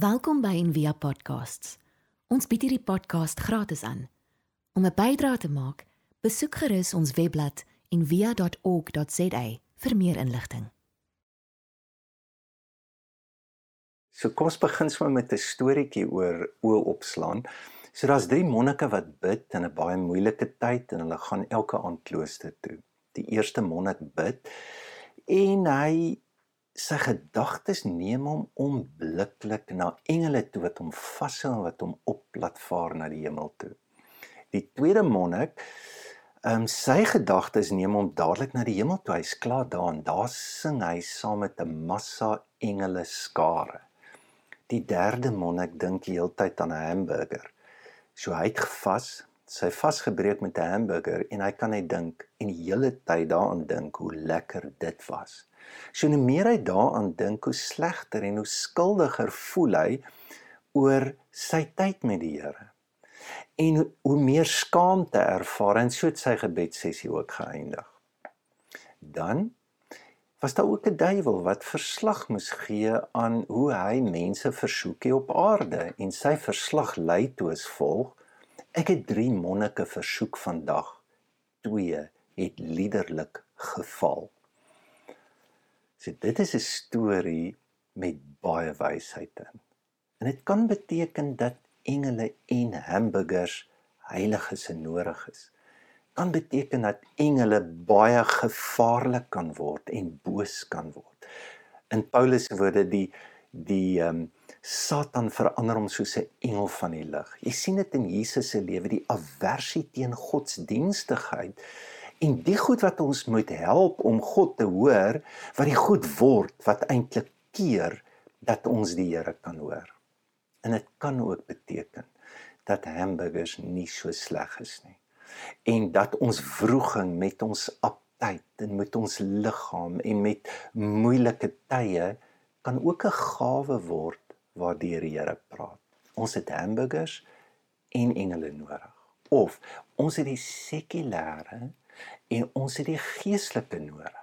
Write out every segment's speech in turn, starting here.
Welkom by Envia Podcasts. Ons bied hierdie podcast gratis aan. Om 'n bydrae te maak, besoek gerus ons webblad en via.org.za vir meer inligting. So kom ons begin sommer met 'n storieetjie oor oë opslaan. So daar's drie monnike wat bid in 'n baie moeilike tyd en hulle gaan elke aand klooster toe. Die eerste monnik bid en hy sy gedagtes neem hom onmiddellik na engele toe wat hom vashou en wat hom op laat vaar na die hemel toe. Die tweede monnik Ehm um, sy gedagtes neem hom dadelik na die hemel toe. Hy's klaar daar en daar sing hy saam met 'n massa engele skare. Die derde monnik dink die hele tyd aan 'n hamburger. So hy het gevas, sy vasgebreek met 'n hamburger en hy kan net dink en die hele tyd daaraan dink hoe lekker dit was. So hoe meer hy daaraan dink, hoe slegter en hoe skuldiger voel hy oor sy tyd met die Here en hoe meer skaamte ervaar en so het sy gebedsessie ook geëindig. Dan was daar ook 'n duiwel wat verslag moes gee aan hoe hy mense versoek hier op aarde en sy verslag lei toe as volg: Ek het 3 monnike versoek vandag. 2 het liderlik geval. So dit is 'n storie met baie wysheid in. En dit kan beteken dat engele en hamburgers heilig is en nodig is kan beteken dat engele baie gevaarlik kan word en boos kan word in Paulus se woorde die die ehm um, Satan verander hom soos 'n engel van die lig. Jy sien dit in Jesus se lewe, die aversie teen godsdienstigheid en die goed wat ons moet help om God te hoor, wat die goed word wat eintlik keer dat ons die Here kan hoor. En dit kan ook beteken dat hamburgers nie so sleg is nie. En dat ons wroging met ons aptyd en met ons liggaam en met moeilike tye kan ook 'n gawe word waardeur die Here praat. Ons het hamburgers en engele nodig. Of ons het die sekulêre en ons het die geestelike nodig.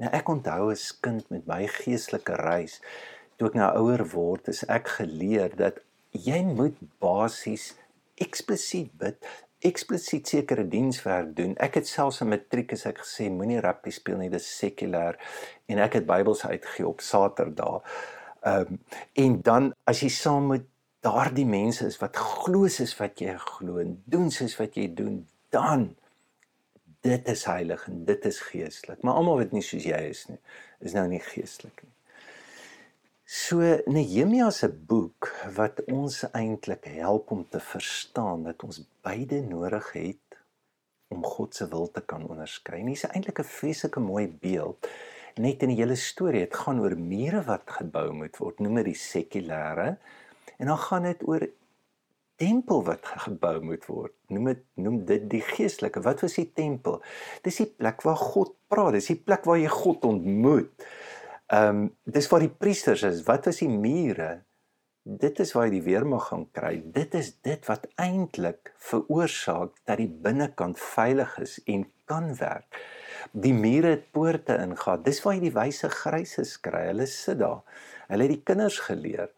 Nou ek onthou as kind met my geestelike reis toe ek nou ouer word, is ek geleer dat jy moet basies eksplisiet bid, eksplisiet sekere dienswerk doen. Ek het selfs in matriek as ek gesê moenie rugby speel nie, dis sekulêr en ek het Bybels uitgegee op Saterdag. Ehm um, en dan as jy saam met daardie mense is wat glo soos wat jy glo en doen soos wat jy doen, dan dit is heilig en dit is geestelik. Maar almal wat nie soos jy is nie, is nou nie geestelik nie. So Nehemia se boek wat ons eintlik help om te verstaan dat ons beide nodig het om God se wil te kan onderskei. Dis eintlik 'n vreeslike mooi beeld net in die hele storie. Dit gaan oor mure wat gebou moet word, noem dit die sekulêre. En dan gaan dit oor tempel wat gebou moet word. Noem dit noem dit die geestelike. Wat was die tempel? Dis die plek waar God praat. Dis die plek waar jy God ontmoet. Ehm um, dis waar die priesters is. Wat is die mure? Dit is waar jy die weermag gaan kry. Dit is dit wat eintlik veroorsaak dat die binnekant veilig is en kan werk. Die mure het poorte ingaan. Dis waar jy die wyse gryses kry. Hulle sit daar. Hulle het die kinders geleer.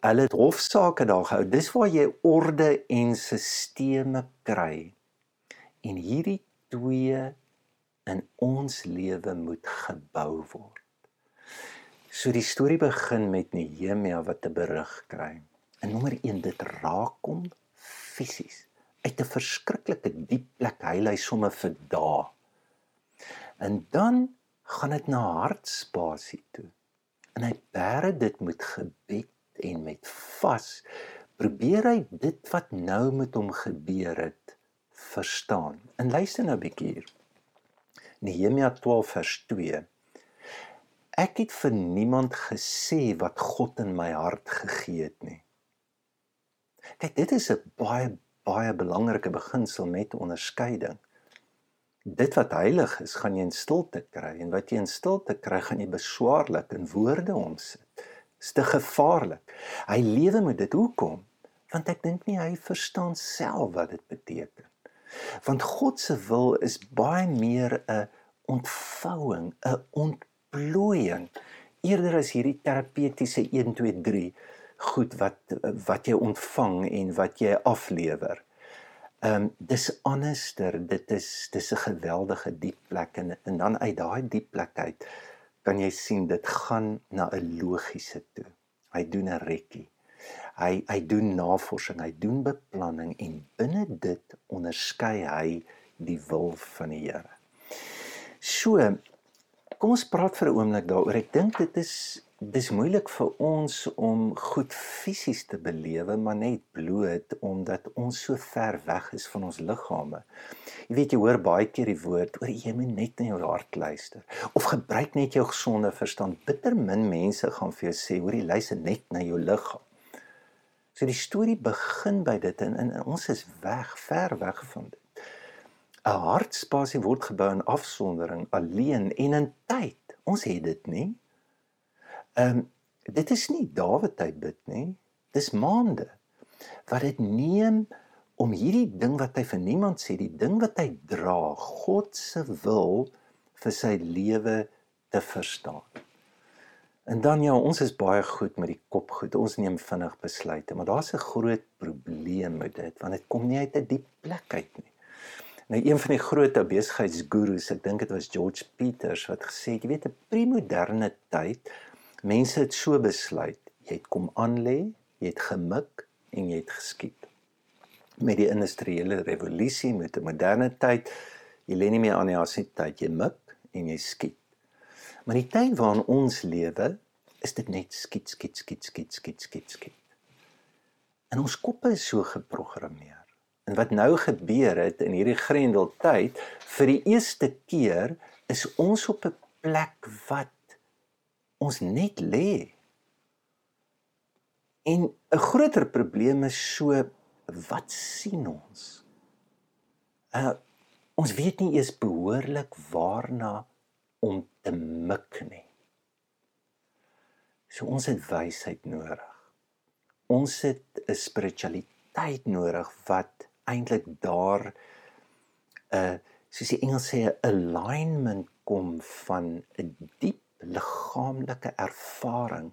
Hulle het hofsaake daar gehou. Dis waar jy orde en sisteme kry. En hierdie twee in ons lewe moet gebou word. So die storie begin met Nehemia wat 'n berig kry. En nommer 1 dit raak hom fisies uit 'n verskriklike diep plek hy lê sommer vir dae. En dan gaan dit na hartspasie toe. En hy bære dit met gebed en met vas probeer hy dit wat nou met hom gebeur het verstaan. En luister nou 'n bietjie hier. Nehemia 12 vers 2 Ek het vir niemand gesê wat God in my hart gegee het nie. Kyk, dit is 'n baie baie belangrike beginsel met onderskeiding. Dit wat heilig is, gaan jy in stilte kry en wat jy in stilte kry, gaan jy beswaarlik in woorde omsit. Dis te gevaarlik. Hy lewe met dit hoekom? Want ek dink nie hy verstaan self wat dit beteken. Want God se wil is baie meer 'n ontvouing, 'n ont plooiing eerder as hierdie terapeutiese 1 2 3 goed wat wat jy ontvang en wat jy aflewer. Ehm um, dis anderster, dit is dis 'n geweldige diep plek en en dan uit daai diep plek uit kan jy sien dit gaan na 'n logiese toe. Hy doen 'n rekkie. Hy hy doen navorsing, hy doen beplanning en binne dit onderskei hy die wil van die Here. So, kom ons praat vir 'n oomblik daaroor. Ek dink dit is dis moeilik vir ons om goed fisies te belewe maar net bloot omdat ons so ver weg is van ons liggame. Jy weet jy hoor baie keer die woord oor jy moet net na jou hart luister of gebruik net jou gesonde verstand. Bitter min mense gaan vir jou sê hoor jy luister net na jou liggaam. So die storie begin by dit en, en, en ons is weg, ver weg van dit. 'n Hartspasie word gebou in afsondering, alleen en in tyd. Ons het dit nie. Ehm um, dit is nie Dawid hy bid nie. Dis maande wat dit neem om hierdie ding wat hy vir niemand sê, die ding wat hy dra, God se wil vir sy lewe te verstaan. En dan ja, ons is baie goed met die kop goed. Ons neem vinnig besluite, maar daar's 'n groot probleem met dit want dit kom nie uit 'n diep plek uit nie. Nou een van die groot besigheidsgurus, ek dink dit was George Peters wat gesê het, jy weet 'n premoderne tyd Mense het so besluit, jy het kom aan lê, jy het gemik en jy het geskiet. Met die industriële revolusie met die moderne tyd, jy lê nie meer aan die asse tyd, jy mik en jy skiet. Maar die tyd waarin ons lewe, is dit net skiet, skiet, skiet, skiet, skiet, skiet, skiet. En ons koppe is so geprogrammeer. En wat nou gebeur het in hierdie grendeltyd, vir die eerste keer is ons op 'n plek wat ons net lê. En 'n groter probleem is so wat sien ons? Uh ons weet nie eens behoorlik waarna om te mik nie. So ons het wysheid nodig. Ons het 'n spiritualiteit nodig wat eintlik daar 'n uh, soos die Engels sê 'n alignment kom van 'n diep liggaamlike ervaring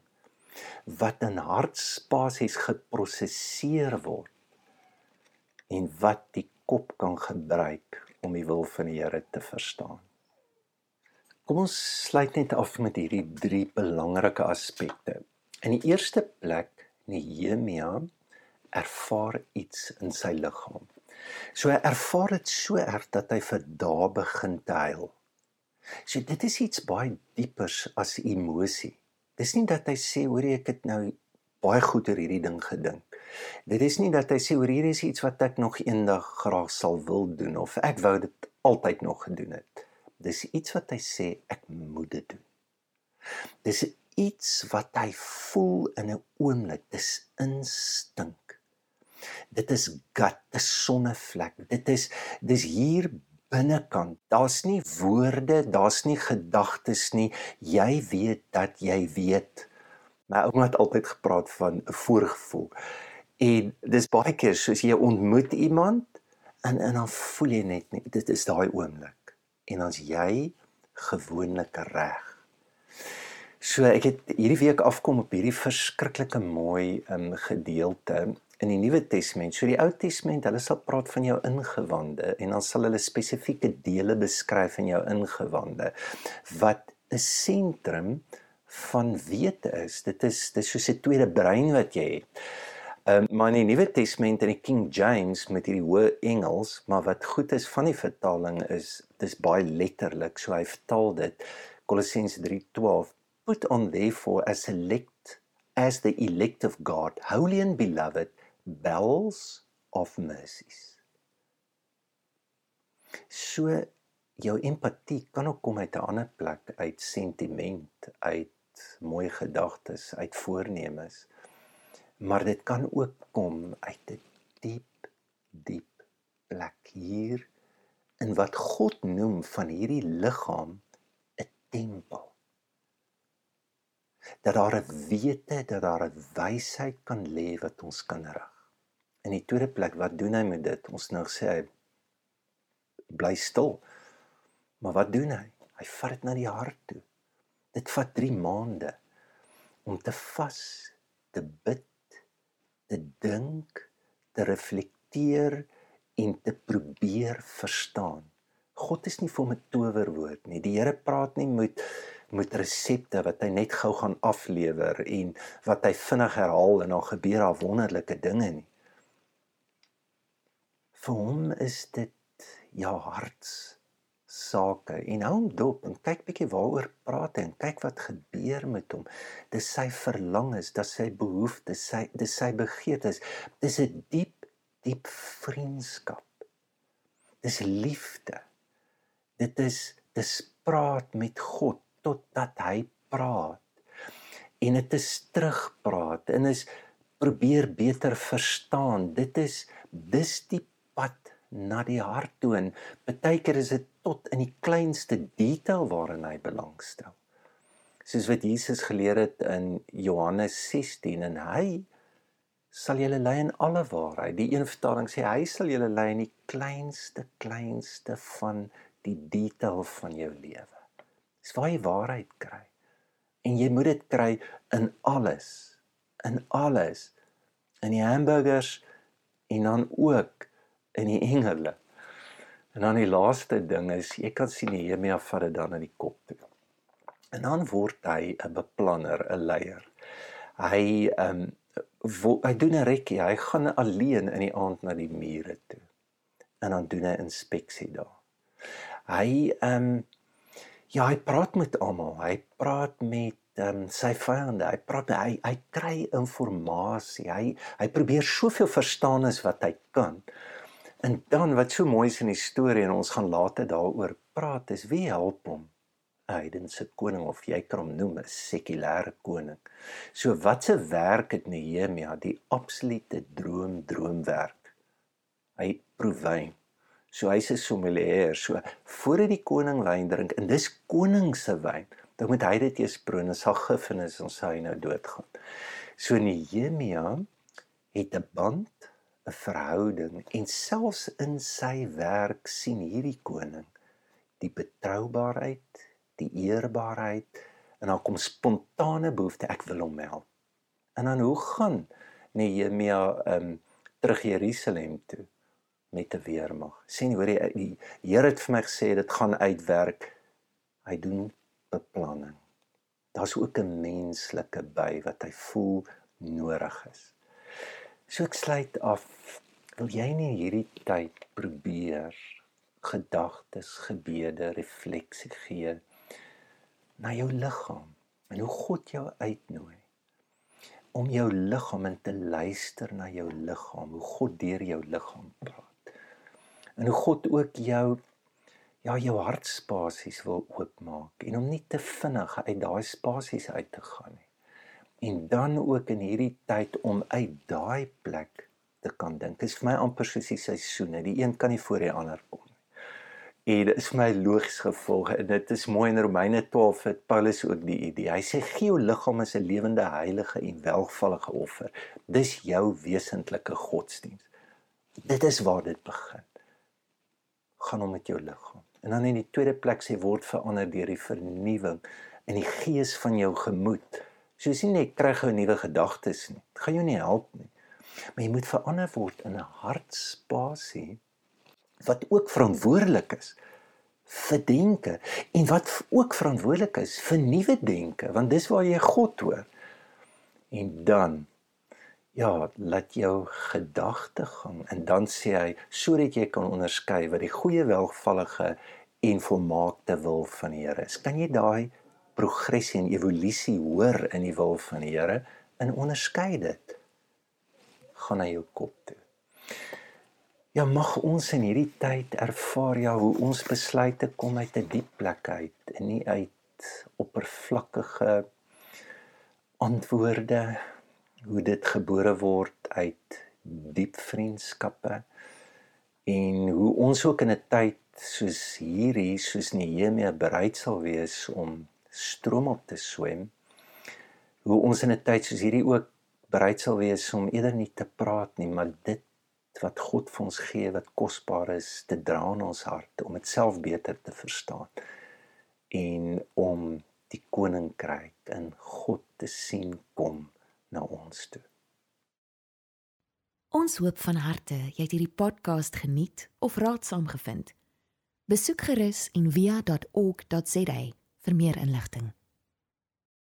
wat in hartspasies geprosesseer word en wat die kop kan gebruik om die wil van die Here te verstaan. Kom ons sluit net af met hierdie drie belangrike aspekte. In die eerste plek, Nehemia ervaar iets in sy liggaam. So hy ervaar dit so erg dat hy vir dae begin te huil. So dit is iets baie diepers as emosie. Dis nie dat hy sê hoor ek het nou baie goed oor hierdie ding gedink. Dit is nie dat hy sê hoor hier is iets wat ek nog eendag graag sal wil doen of ek wou dit altyd nog gedoen het. Dis iets wat hy sê ek moet dit doen. Dis iets wat hy voel in 'n oomblik. Dis instink. Dit is gut, 'n sonnevlek. Dit is dis hier binnekant. Daar's nie woorde, daar's nie gedagtes nie. Jy weet dat jy weet. My ouma het altyd gepraat van 'n voorgevoel. En dis baie keer soos jy ontmoet iemand en en dan voel jy net nie dit is daai oomblik. En dan's jy gewoonlik reg. So ek het hierdie week afkom op hierdie verskriklike mooi um, gedeelte in die Nuwe Testament. So die Ou Testament, hulle sal praat van jou ingewande en dan sal hulle spesifieke dele beskryf in jou ingewande wat 'n sentrum van wete is. Dit is dis soos 'n tweede brein wat jy het. Um, maar in die Nuwe Testament in die King James met hierdie hoë Engels, maar wat goed is van die vertaling is dis baie letterlik. So hy vertaal dit Kolossense 3:12 put on therefore as elect as the elect of God, holy and beloved bells of mercies. So jou empatie kan ook kom uit 'n ander plek, uit sentiment, uit mooi gedagtes, uit voornemens. Maar dit kan ook kom uit 'n diep diep plek hier in wat God noem van hierdie liggaam 'n tempel. Dat daar 'n wete, dat daar 'n wysheid kan lê wat ons kan rig. In die tweede plek, wat doen hy met dit? Ons nou sê hy bly stil. Maar wat doen hy? Hy vat dit na die hart toe. Dit vat 3 maande om te vas, te bid, te dink, te reflekteer en te probeer verstaan. God is nie vir 'n towerwoord nie. Die Here praat nie met met resepte wat hy net gou gaan aflewer en wat hy vinnig herhaal en dan gebeur daar wonderlike dinge nie. Vir hom is dit ja harts sake en hou hom dop en kyk bietjie waaroor praat hy en kyk wat gebeur met hom. Dis sy verlangens, dis sy behoeftes, sy dis sy begeertes. Dis 'n diep diep vriendskap. Dis liefde. Dit is dis praat met God totdat hy praat. En dit is terugpraat en is probeer beter verstaan. Dit is dis die pad na die hart toe en baie keer is dit tot in die kleinste detail waarin hy belangstel. Soos wat Jesus geleer het in Johannes 16 en hy sal julle lei in alle waarheid. Die een vertaling sê hy sal julle lei in die kleinste kleinste van die detail van jou lewe. Dis waar jy waarheid kry. En jy moet dit kry in alles. In alles. In die hamburgers en dan ook in die engele. En dan die laaste ding is jy kan sien Nehemia vat dit dan in die kop toe. En dan word hy 'n beplanner, 'n leier. Hy ehm um, hy doen 'n rekkie, hy gaan alleen in die aand na die mure toe. En dan doen hy inspeksie daar. Hy ehm um, ja, hy praat met almal. Hy praat met ehm um, sy vyande. Hy praat hy hy kry inligting. Hy hy probeer soveel verstaan as wat hy kan. En dan wat so mooi is in die storie en ons gaan later daaroor praat is wie help hom? Heidense koning of jy kan hom noem 'n sekulêre koning. So wat se werk het Nehemia, die absolute droom droomwerk. Hy proe wyn. So hy's 'n sommelier. So voordat die koning wyn drink en dis koning se wyn, dan moet hy dit eers proe en as hy gif en as hy nou doodgaan. So Nehemia het 'n band 'n verhouding en selfs in sy werk sien hierdie koning die betroubaarheid, die eerbaarheid en dan kom spontane behoefte ek wil hom help. En dan hoe gaan Nehemia um terug Jerusalem toe met 'n weermag. sien hoor jy die Here het vir my gesê dit gaan uitwerk. Hy doen beplanning. Daar's ook 'n menslike by wat hy voel nodig is. So ek sluit af. Wil jy nie hierdie tyd probeer gedagtes, gebede, refleksie gee na jou liggaam en hoe God jou uitnooi om jou liggaam in te luister na jou liggaam, hoe God deur jou liggaam praat. En hoe God ook jou ja, jou hartspasies wil oopmaak en om nie te vinnig uit daai spasies uit te gaan nie en dan ook in hierdie tyd om uit daai plek te kan dink. Dit is vir my amper soos die seisoene. Die een kan nie voor die ander kom nie. En dit is vir my logies gevolg en dit is mooi in Romeine 12 het Paulus ook die idee. Hy sê gee jou liggaam as 'n lewende heilige en welgevallige offer. Dis jou wesentlike godsdiens. Dit is waar dit begin. Gaan om met jou liggaam. En dan in die tweede plek sê word verander deur die vernuwing in die gees van jou gemoed. So jy net kry gou nuwe gedagtes nie. Dit gaan jou nie help nie. Maar jy moet verander word in 'n hartspasie wat ook verantwoordelik is vir denke en wat ook verantwoordelik is vir nuwe denke want dis waar jy God hoor. En dan ja, laat jou gedagte gaan en dan sê hy sodat jy kan onderskei wat die goeie welgevallige en volmaakte wil van die Here is. Kan jy daai progressie en evolusie hoor in die wil van die Here en onderskei dit gaan na jou kop toe. Ja mag ons in hierdie tyd ervaar ja hoe ons besluite kom uit 'n diep plek uit en nie uit oppervlakkige antwoorde hoe dit gebore word uit diep vriendskappe en hoe ons ook in 'n tyd soos hierdie soos Nehemia bereid sal wees om stroom op te swem. Hoe ons in 'n tyd soos hierdie ook bereid sal wees om eerder nie te praat nie, maar dit wat God vir ons gee wat kosbaar is te dra in ons harte om dit self beter te verstaan en om die koninkryk in God te sien kom na ons toe. Ons hoop van harte jy het hierdie podcast geniet of raadsaam gevind. Besoek gerus en via.ok.za vir meer inligting.